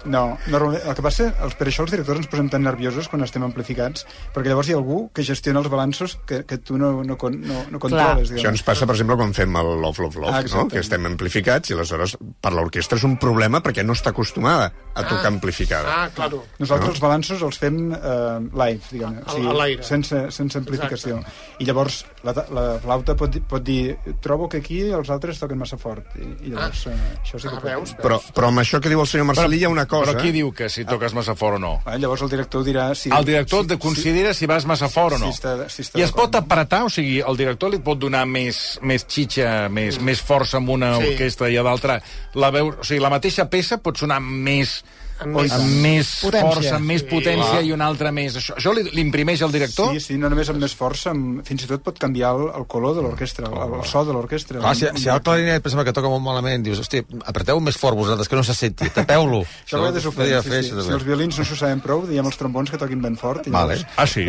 No, normalment, el que passa, els, per això els directors ens posem tan nerviosos quan estem amplificats, perquè llavors hi ha algú que gestiona els balanços que, que tu no, no, no, no controles. Això Diguem. ens passa, per exemple, quan fem el Love, Love, Love, Ah, no? exacte. que estem amplificats i aleshores per l'orquestra és un problema perquè no està acostumada a tocar amplificada. Ah, claro. Nosaltres els balanços els fem eh, live, diguem A- a l'aire. sense, sense amplificació. I llavors la, la flauta pot, dir- pot dir trobo que aquí els altres toquen massa fort. I, i llavors eh, això sí que Ah, pot veus? Però, però amb això que diu el senyor Marcelí hi ha una cosa... Però qui diu que si toques massa fort o no? Ah, llavors el director dirà... Si, El director et considera si vas massa fort o no. Si està- si està I es pot apretar, o sigui, el director li pot donar més, més xitxa, més, més força amb una Sí. orquestra i a l'altra. La veu, o sigui, la mateixa peça pot sonar més, Amb amb més- més Potència. força, amb més Sí. potència i una altra més. Això, això li, li imprimeix el director? Sí, sí, no només amb més força, amb, fins i tot pot canviar el, el color de l'orquestra, el, el so de l'orquestra. Clar, si, si el clarinet, per exemple, que toca molt malament, dius, hosti, apreteu més fort vosaltres, que no se senti, tapeu-lo. Això ho sí, fer, sí. això, Si els violins no s'ho saben prou, diem els trombons que toquin ben fort. I Vale. llavors- Ah, sí?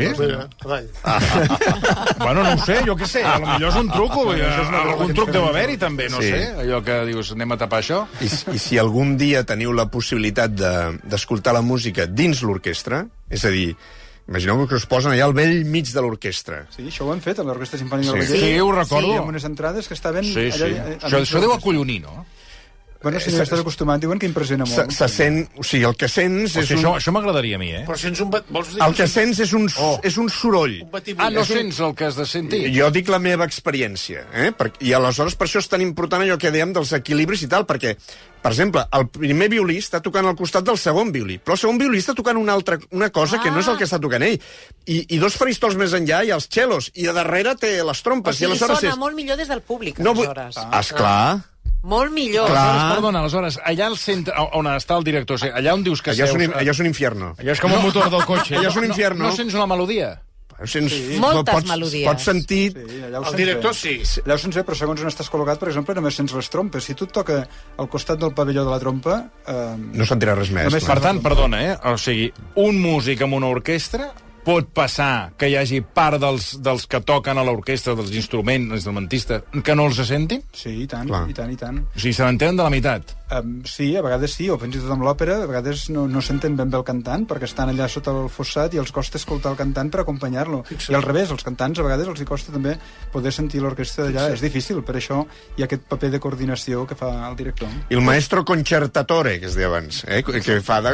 Avall. bueno, no ho sé, jo què sé, a lo millor és un truc, o, algun truc deu haver-hi també, no Sí. sé, allò que dius, anem a tapar això. I, I si algun dia teniu la possibilitat de- d'escoltar la música dins l'orquestra, és a dir, imagineu que us posen allà al vell mig de l'orquestra. Sí, això ho han fet a l'Orquestra Sinfònica Sí. del Vallès. Sí, ho recordo. Sí, amb unes entrades que estaven... Sí, sí. allà, eh, Això, enmig això deu de acollonir, no? Bueno, si no estàs acostumat, diuen que impressiona se, molt. se sent... O sigui, el que sents O és sigui, un... això, això m'agradaria a mi, eh? Però sents un... bat- Vols dir El que sents és un, Oh. és un soroll. un? Ah, no un- sents el que has de sentir? Jo dic la meva experiència, eh? Per, I aleshores per això és tan important allò que dèiem dels equilibris i tal, perquè, per exemple, el primer violí està tocant al costat del segon violí, però el segon violí està tocant una altra una cosa ah. que no és el que està tocant ell. I, I dos faristols més enllà hi ha els xelos, i a darrere té les O trompes. sigui, I aleshores sona és... molt millor des del públic, No vull... aleshores. Ah, esclar. Molt millor. Clar. Aleshores, perdona, aleshores, allà al centre, on està el director, o sigui, allà on dius que Allò és, seus... un, allò és un infierno. allò és com un motor del cotxe. Allò és un No- infierno. No, no sents una melodia? Sents, sí. Moltes pots, melodies. Pots sentir... Sí, allà ho El director bé. sí. Allà ho sents bé, però segons on estàs col·locat, per exemple, només sents les trompes. Si tu et toca al costat del pavelló de la trompa... Eh, No sentirà res més. Per tant, perdona, eh? O sigui, un músic amb una orquestra pot passar que hi hagi part dels, dels que toquen a l'orquestra, dels instruments, instrumentistes, que no els sentin? Sí, i tant, Clar. i tant, i tant. O sigui, se n'entenen de la meitat. Um, sí, a vegades sí, o fins i tot amb l'òpera, a vegades no, no s'entén ben bé el cantant, perquè estan allà sota el fossat i els costa escoltar el cantant per acompanyar-lo. I al revés, els cantants a vegades els hi costa també poder sentir l'orquestra d'allà. És difícil, per això hi ha aquest paper de coordinació que fa el director. I el maestro concertatore, que es deia abans, eh? que fa de...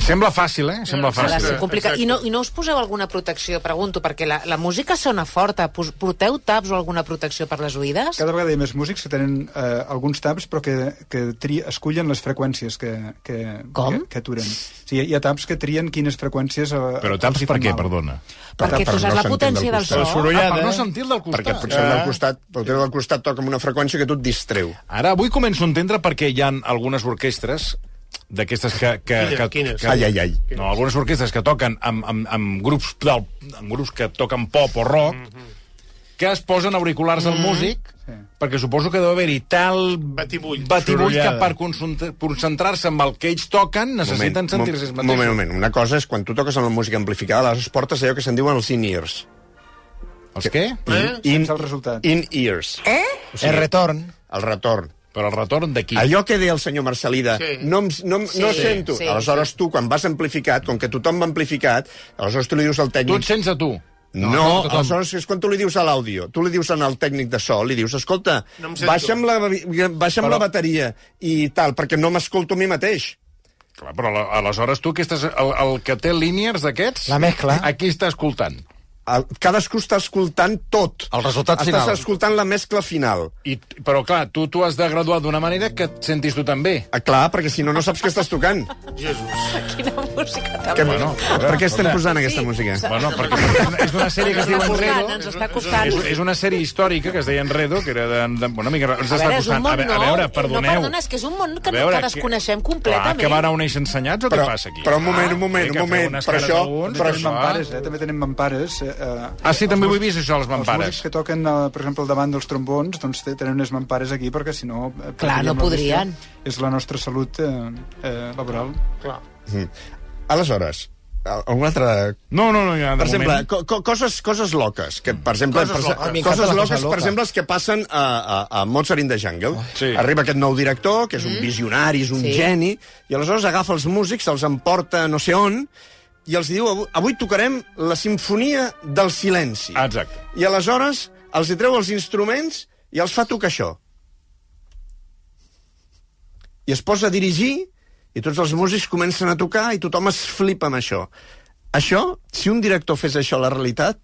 Sembla fàcil, eh? Sembla fàcil. ser complicat. I no, I no us poseu alguna protecció, pregunto, perquè la, la música sona forta. Pos- Porteu taps o alguna protecció per les oïdes? Cada vegada hi ha més músics que tenen eh, alguns taps, però que, que tri, escullen les freqüències que, que, Com? que, que aturen. Sí, hi ha taps que trien quines freqüències... Eh, Però taps per què, mal. perdona? Perquè per tu no saps la potència del del so. ah, per no sentir del costat. Perquè potser del costat, potser del costat toca amb una freqüència que tu et distreu. Ara, avui començo a entendre perquè hi ha algunes orquestres d'aquestes que, que, Quines, que, quines? que, Ai, ai, ai. No, algunes orquestres que toquen amb, amb, amb, grups, del, amb grups que toquen pop o rock, mm -hmm. Que es posen auriculars al músic, Sí. perquè suposo que deu haver-hi tal Batibull. batibull que per concentrar- concentrar-se amb el que ells toquen necessiten sentir-se ells un mateixos. moment, moment. Una cosa és quan tu toques amb la música amplificada, aleshores portes allò que se'n diuen els in-ears. Els què? Eh? In, Sense el resultat. in-ears. Eh? O El retorn. El retorn. Però el retorn d'aquí. Allò que deia el senyor Marcelí de Sí. no, no, em- no Sí, sento. sí, aleshores tu, quan vas amplificat, com que tothom va amplificat, aleshores tu li dius al Tu tècnic... et sents a tu. No, no, tothom. aleshores és quan tu li dius a l'àudio. Tu li dius al tècnic de so, li dius, escolta, No baixa'm la, baixa'm Però- la bateria i tal, perquè no m'escolto a mi mateix. Clar, però aleshores tu, que estàs, el, el que té línies d'aquests... La mescla. Aquí està escoltant. El, cadascú està escoltant tot. El resultat Estàs final. escoltant la mescla final. I, però, clar, tu tu has de graduar d'una manera que et sentis tu també. Ah, clar, perquè si no, no saps què estàs tocant. Jesús. Quina música tan Que, Bueno, per què estem posant aquesta Sí. música? Sí. Bueno, perquè és d'una sèrie que es diu està Enredo. ens està costant. És, és una sèrie històrica que es deia Enredo, que era de... de bueno, mica, ens A està veure, un costant. a, a veure, No, perdoneu. perdona, és que és un món que, A veure, que desconeixem completament. Clar, que vareu néixer ensenyats o Però, què passa aquí? però un moment, un moment, un moment. Per això... tenim això- mampares, eh? També tenim mampares. Eh, eh, Ah, sí, també els ho he vist, això, les Els músics mampares. que toquen, eh, per exemple, al davant dels trombons, doncs té- tenen unes mampares aquí, perquè si no... eh, Clar, no podrien. És la nostra salut eh, eh, laboral. Clar. Aleshores, alguna altra... No, no, no, ja, de Per exemple, co co coses, coses loques, que, per exemple, Coses per, loques. Coses loques, cosa per loca. exemple, els que passen a, a, a Mozart in the Jungle. Sí. Arriba aquest nou director, que és un visionari, és un Sí. geni, i aleshores agafa els músics, se'ls emporta no sé on, i els diu, avui, avui tocarem la sinfonia del silenci. Exacte. I aleshores els hi treu els instruments i els fa tocar això. I es posa a dirigir i tots els músics comencen a tocar i tothom es flipa amb això. Això, si un director fes això a la realitat,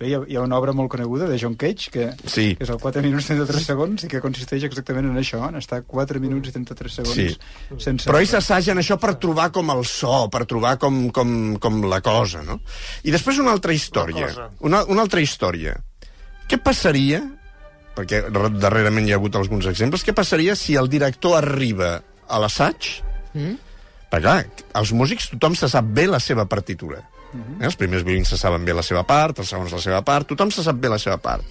Bé, hi ha, hi ha una obra molt coneguda de John Cage, que, Sí. que és el 4 minuts i 33 segons, i que consisteix exactament en això, en estar 4 minuts i 33 segons Sí. sense... però ells assagen això per trobar com el so, per trobar com, com, com la cosa, no? I després una altra història. Una, una altra història. Què passaria, perquè darrerament hi ha hagut alguns exemples, què passaria si el director arriba a l'assaig... Mm? Perquè, clar, els músics, tothom se sap bé la seva partitura. Mm -hmm. eh? Els primers violins se saben bé la seva part, els segons la seva part, tothom se sap bé la seva part.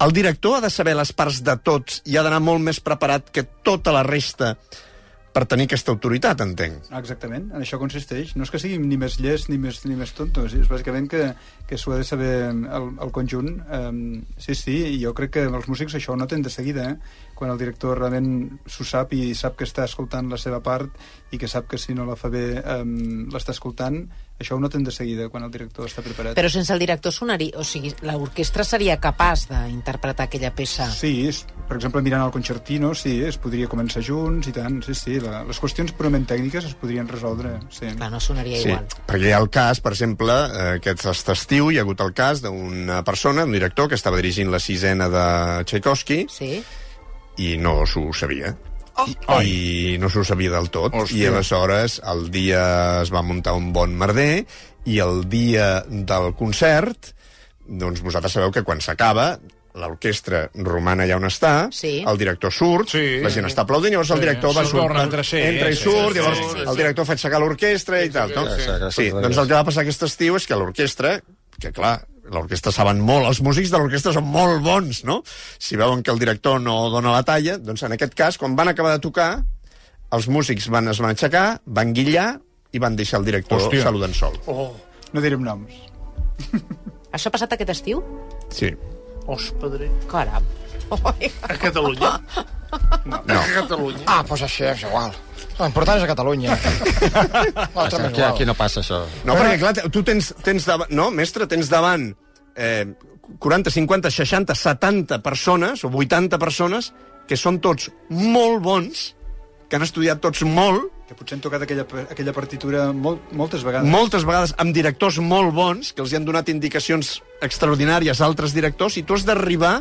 El director ha de saber les parts de tots i ha d'anar molt més preparat que tota la resta per tenir aquesta autoritat, entenc. Ah, Exactament, en això consisteix. No és que sigui ni més llest ni més, ni més tonto, és bàsicament que, que s'ho ha de saber el, el conjunt. Um, sí, sí, jo crec que els músics això ho noten de seguida, eh? Quan el director realment s'ho sap i sap que està escoltant la seva part i que sap que si no la fa bé um, l'està escoltant, Això ho noten de seguida, quan el director està preparat. Però sense el director sonaria... O sigui, l'orquestra seria capaç d'interpretar aquella peça. Sí, és, per exemple, mirant el concertino, sí, es podria començar junts i tant, sí, sí. La, les qüestions purament tècniques es podrien resoldre, sí. Clar, no sonaria Sí, igual. perquè hi ha el cas, per exemple, eh, aquest estiu hi ha hagut el cas d'una persona, un director, que estava dirigint la sisena de Tchaikovsky Sí? I no s'ho sabia. Oh. I no s'ho sabia del tot. Hòstia. I aleshores el dia es va muntar un bon merder i el dia del concert, doncs vosaltres sabeu que quan s'acaba l'orquestra roman allà on està, Sí. el director surt, Sí. la gent està aplaudint, llavors el director va Surt, surt, torna a entrar, sí, entra i sí, surt, sí, llavors sí, sí, el director fa aixecar l'orquestra i tal, no? sí, sí. Sí, doncs el que va passar aquest estiu és que l'orquestra, que clar, l'orquestra saben molt, els músics de l'orquestra són molt bons, no? Si veuen que el director no dona la talla, doncs en aquest cas, quan van acabar de tocar, els músics van, es van aixecar, van guillar i van deixar el director Hòstia. saludant sol. Oh, No direm noms. Això ha passat aquest estiu? Sí. hospodre. Caram. A Catalunya? No. No. A Catalunya. Ah, doncs així és igual. L'important és a Catalunya. L'altre m'és Aquí, igual. aquí no passa això. No, perquè clar, tu tens, tens davant... No, mestre, tens davant eh, 40, 50, 60, 70 persones, o 80 persones, que són tots molt bons, que han estudiat tots molt, Que potser han tocat aquella, aquella partitura molt, moltes vegades. moltes vegades amb directors molt bons, que els hi han donat indicacions extraordinàries a altres directors, i tu has d'arribar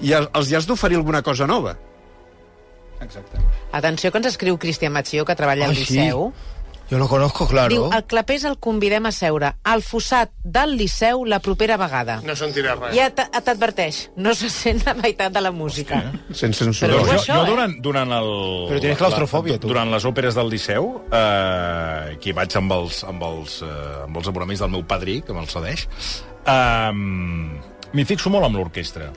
i els hi has d'oferir alguna cosa nova. Exacte. Atenció que ens escriu Cristian Matxió, que treballa al Ah, sí? Liceu. Jo lo conozco, claro. Diu, el clapés el convidem a seure al fossat del Liceu la propera vegada. No sentirà res. Ja t'adverteix, no se sent la meitat de la música. Sense Però soroll. és Jo, això, jo eh? durant, durant el... Però tienes claustrofòbia, la- tu. Durant les òperes del Liceu, eh, que hi vaig amb els, amb els, eh, amb els abonaments del meu padrí, que me'l cedeix, eh, m'hi fixo molt amb l'orquestra.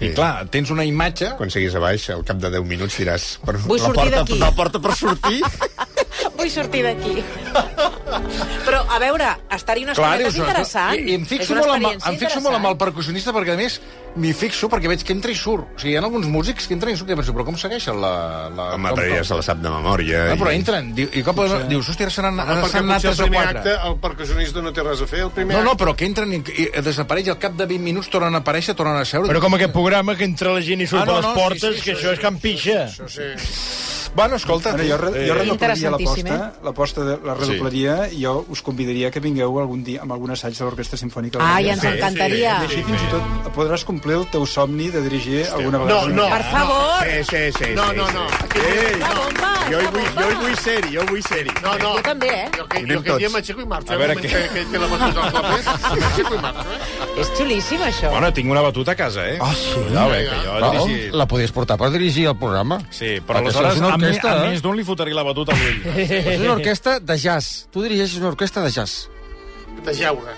I Sí. clar, tens una imatge... Quan siguis a baix, al cap de 10 minuts diràs... Per, Vull la sortir porta, d'aquí. La porta per sortir... Vull sortir d'aquí. Però, a veure, estar-hi una estona és dius, interessant. I, i em És fixo, molt amb, em fixo molt amb el percussionista perquè, a més, m'hi fixo perquè veig que entra i surt. O sigui, hi ha alguns músics que entren i surten penso, però com segueixen la... la Home, com, però ja se la sap de memòria. Ah, però i- entren, diu, i cop dius, hòstia, ara se n'han Home, ara s'han anat potser el tres o primer quatre. acte el percussionista no té res a fer. El primer No, no, però que entren i, i desapareix, al cap de 20 minuts tornen a aparèixer, tornen a seure. Però com aquest programa que entra la gent i surt Ah, no, per les no, sí, portes, sí, que sí, això és Can Pixa. Això sí. Bueno, escolta... Bueno, jo, re- jo eh, redoblaria l'aposta, l'aposta de la redoblaria, i jo us convidaria que vingueu algun dia amb algun assaig de l'Orquestra Simfònica. del Ah, ja ens encantaria. I així fins i tot podràs complir el teu somni de dirigir alguna No, vegada. no. Per favor! Sí, sí, sí. No, sí, no, sí. no. Ei, bomba, jo, hi vull, jo hi vull ser-hi, jo vull ser-hi. No, no. Jo també, eh? Jo, que, jo aquest dia m'aixeco i marxo. A A veure què- que, que, que la batuta al clapés, m'aixeco i marxo, eh? És xulíssim, això. Bueno, tinc una batuta a casa, eh? Ah, sí? Cuidao, eh, que jo. La podies portar per dirigir el programa. Sí, però aleshores és una a, mi, orquestra, a eh? més d'un li fotria la batuta a l'ull. És una orquestra de jazz. Tu dirigeixes una orquestra de jazz. De jeure.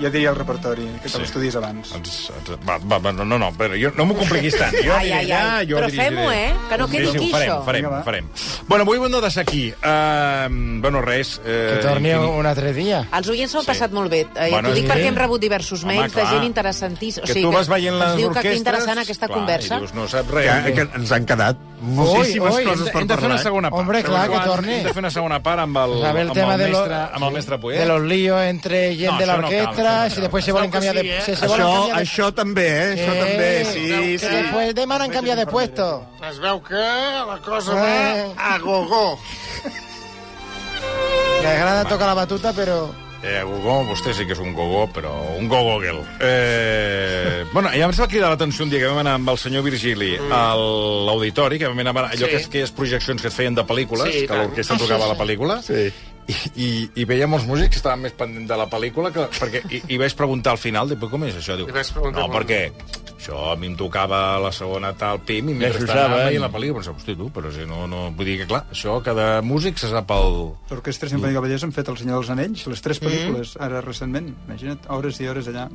Ja diria el repertori, que te l'estudies abans. Ens, ens, va, va, va, no, no, no, però jo, no m'ho compliquis tant. Jo Ai, ai, ai. jo Però fem-ho, eh? Que no quedi sí, sí, aquí, farem, això. farem, Vinga, farem. Bueno, avui ho hem de deixar aquí. Uh, bueno, res. Uh, Que torni un altre dia. Els oients s'ho han Sí. passat molt bé. Eh, Bueno, T'ho dic sí. perquè hem rebut diversos Home, mails de clar. gent interessantíssima. O Que sigui, tu vas veient les orquestres... que que interessant aquesta clar, conversa. Dius, no saps res. Que, que ens han quedat moltíssimes ui, coses hem, per hem de fer una parlar. segona part. Hombre, clar, que torni. Hem de fer una segona part amb el, amb tema el de, mestre, amb el mestre Poet. de los líos entre gent de l'orquestra, si cal. després se volen Això canviar sí, de... eh? Si se volen Això, canviar de... això també, eh? Això Eh, també, sí, que sí. después demanen canviar de puesto. Es veu que la cosa Eh. va a gogó. Le agrada tocar la batuta, però... Eh, Gogó, vostè sí que és un gogó, però un gogogel. Eh, bueno, ja ens va cridar l'atenció un dia que vam anar amb el senyor Virgili a l'auditori, que vam anar a veure allò Sí. que és aquelles projeccions que es feien de pel·lícules, Sí, i que tant. l'orquestra tocava la pel·lícula, Sí. I, i, i veiem els músics que estaven més pendents de la pel·lícula, que, perquè, i, i vaig preguntar al final, dic, però com és això? Diu, I no, perquè això a mi em tocava la segona tal pim i Ja mentre s'ho estava veient la pel·lícula, pensava, hosti, tu, però si no, no... Vull dir que, clar, això cada músic se sap el... L'Orquestra Simfònica Vallès han fet El Senyor dels Anells, les tres pel·lícules, ara recentment. Imagina't, hores i hores allà.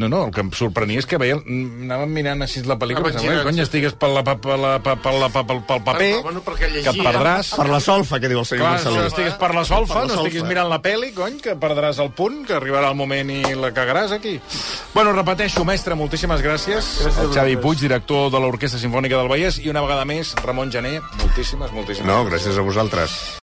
No, no, el que em sorprenia és que veien, anàvem mirant així la pel·lícula i Ah, pensava, vaig cony, estigues per la, per la, per la, per, pel paper, bueno, perquè que et perdràs... Per la solfa, que diu el senyor Clar, Marcelí. no estigues per la solfa, La no estiguis mirant la pel·li, cony, que perdràs el punt, que arribarà el moment i la cagaràs aquí. Bueno, repeteixo, mestre, moltíssimes gràcies. Gràcies El Xavi. Puig, director de l'Orquestra Simfònica del Vallès, i una vegada més, Ramon Jané, moltíssimes, moltíssimes No, gràcies a vosaltres.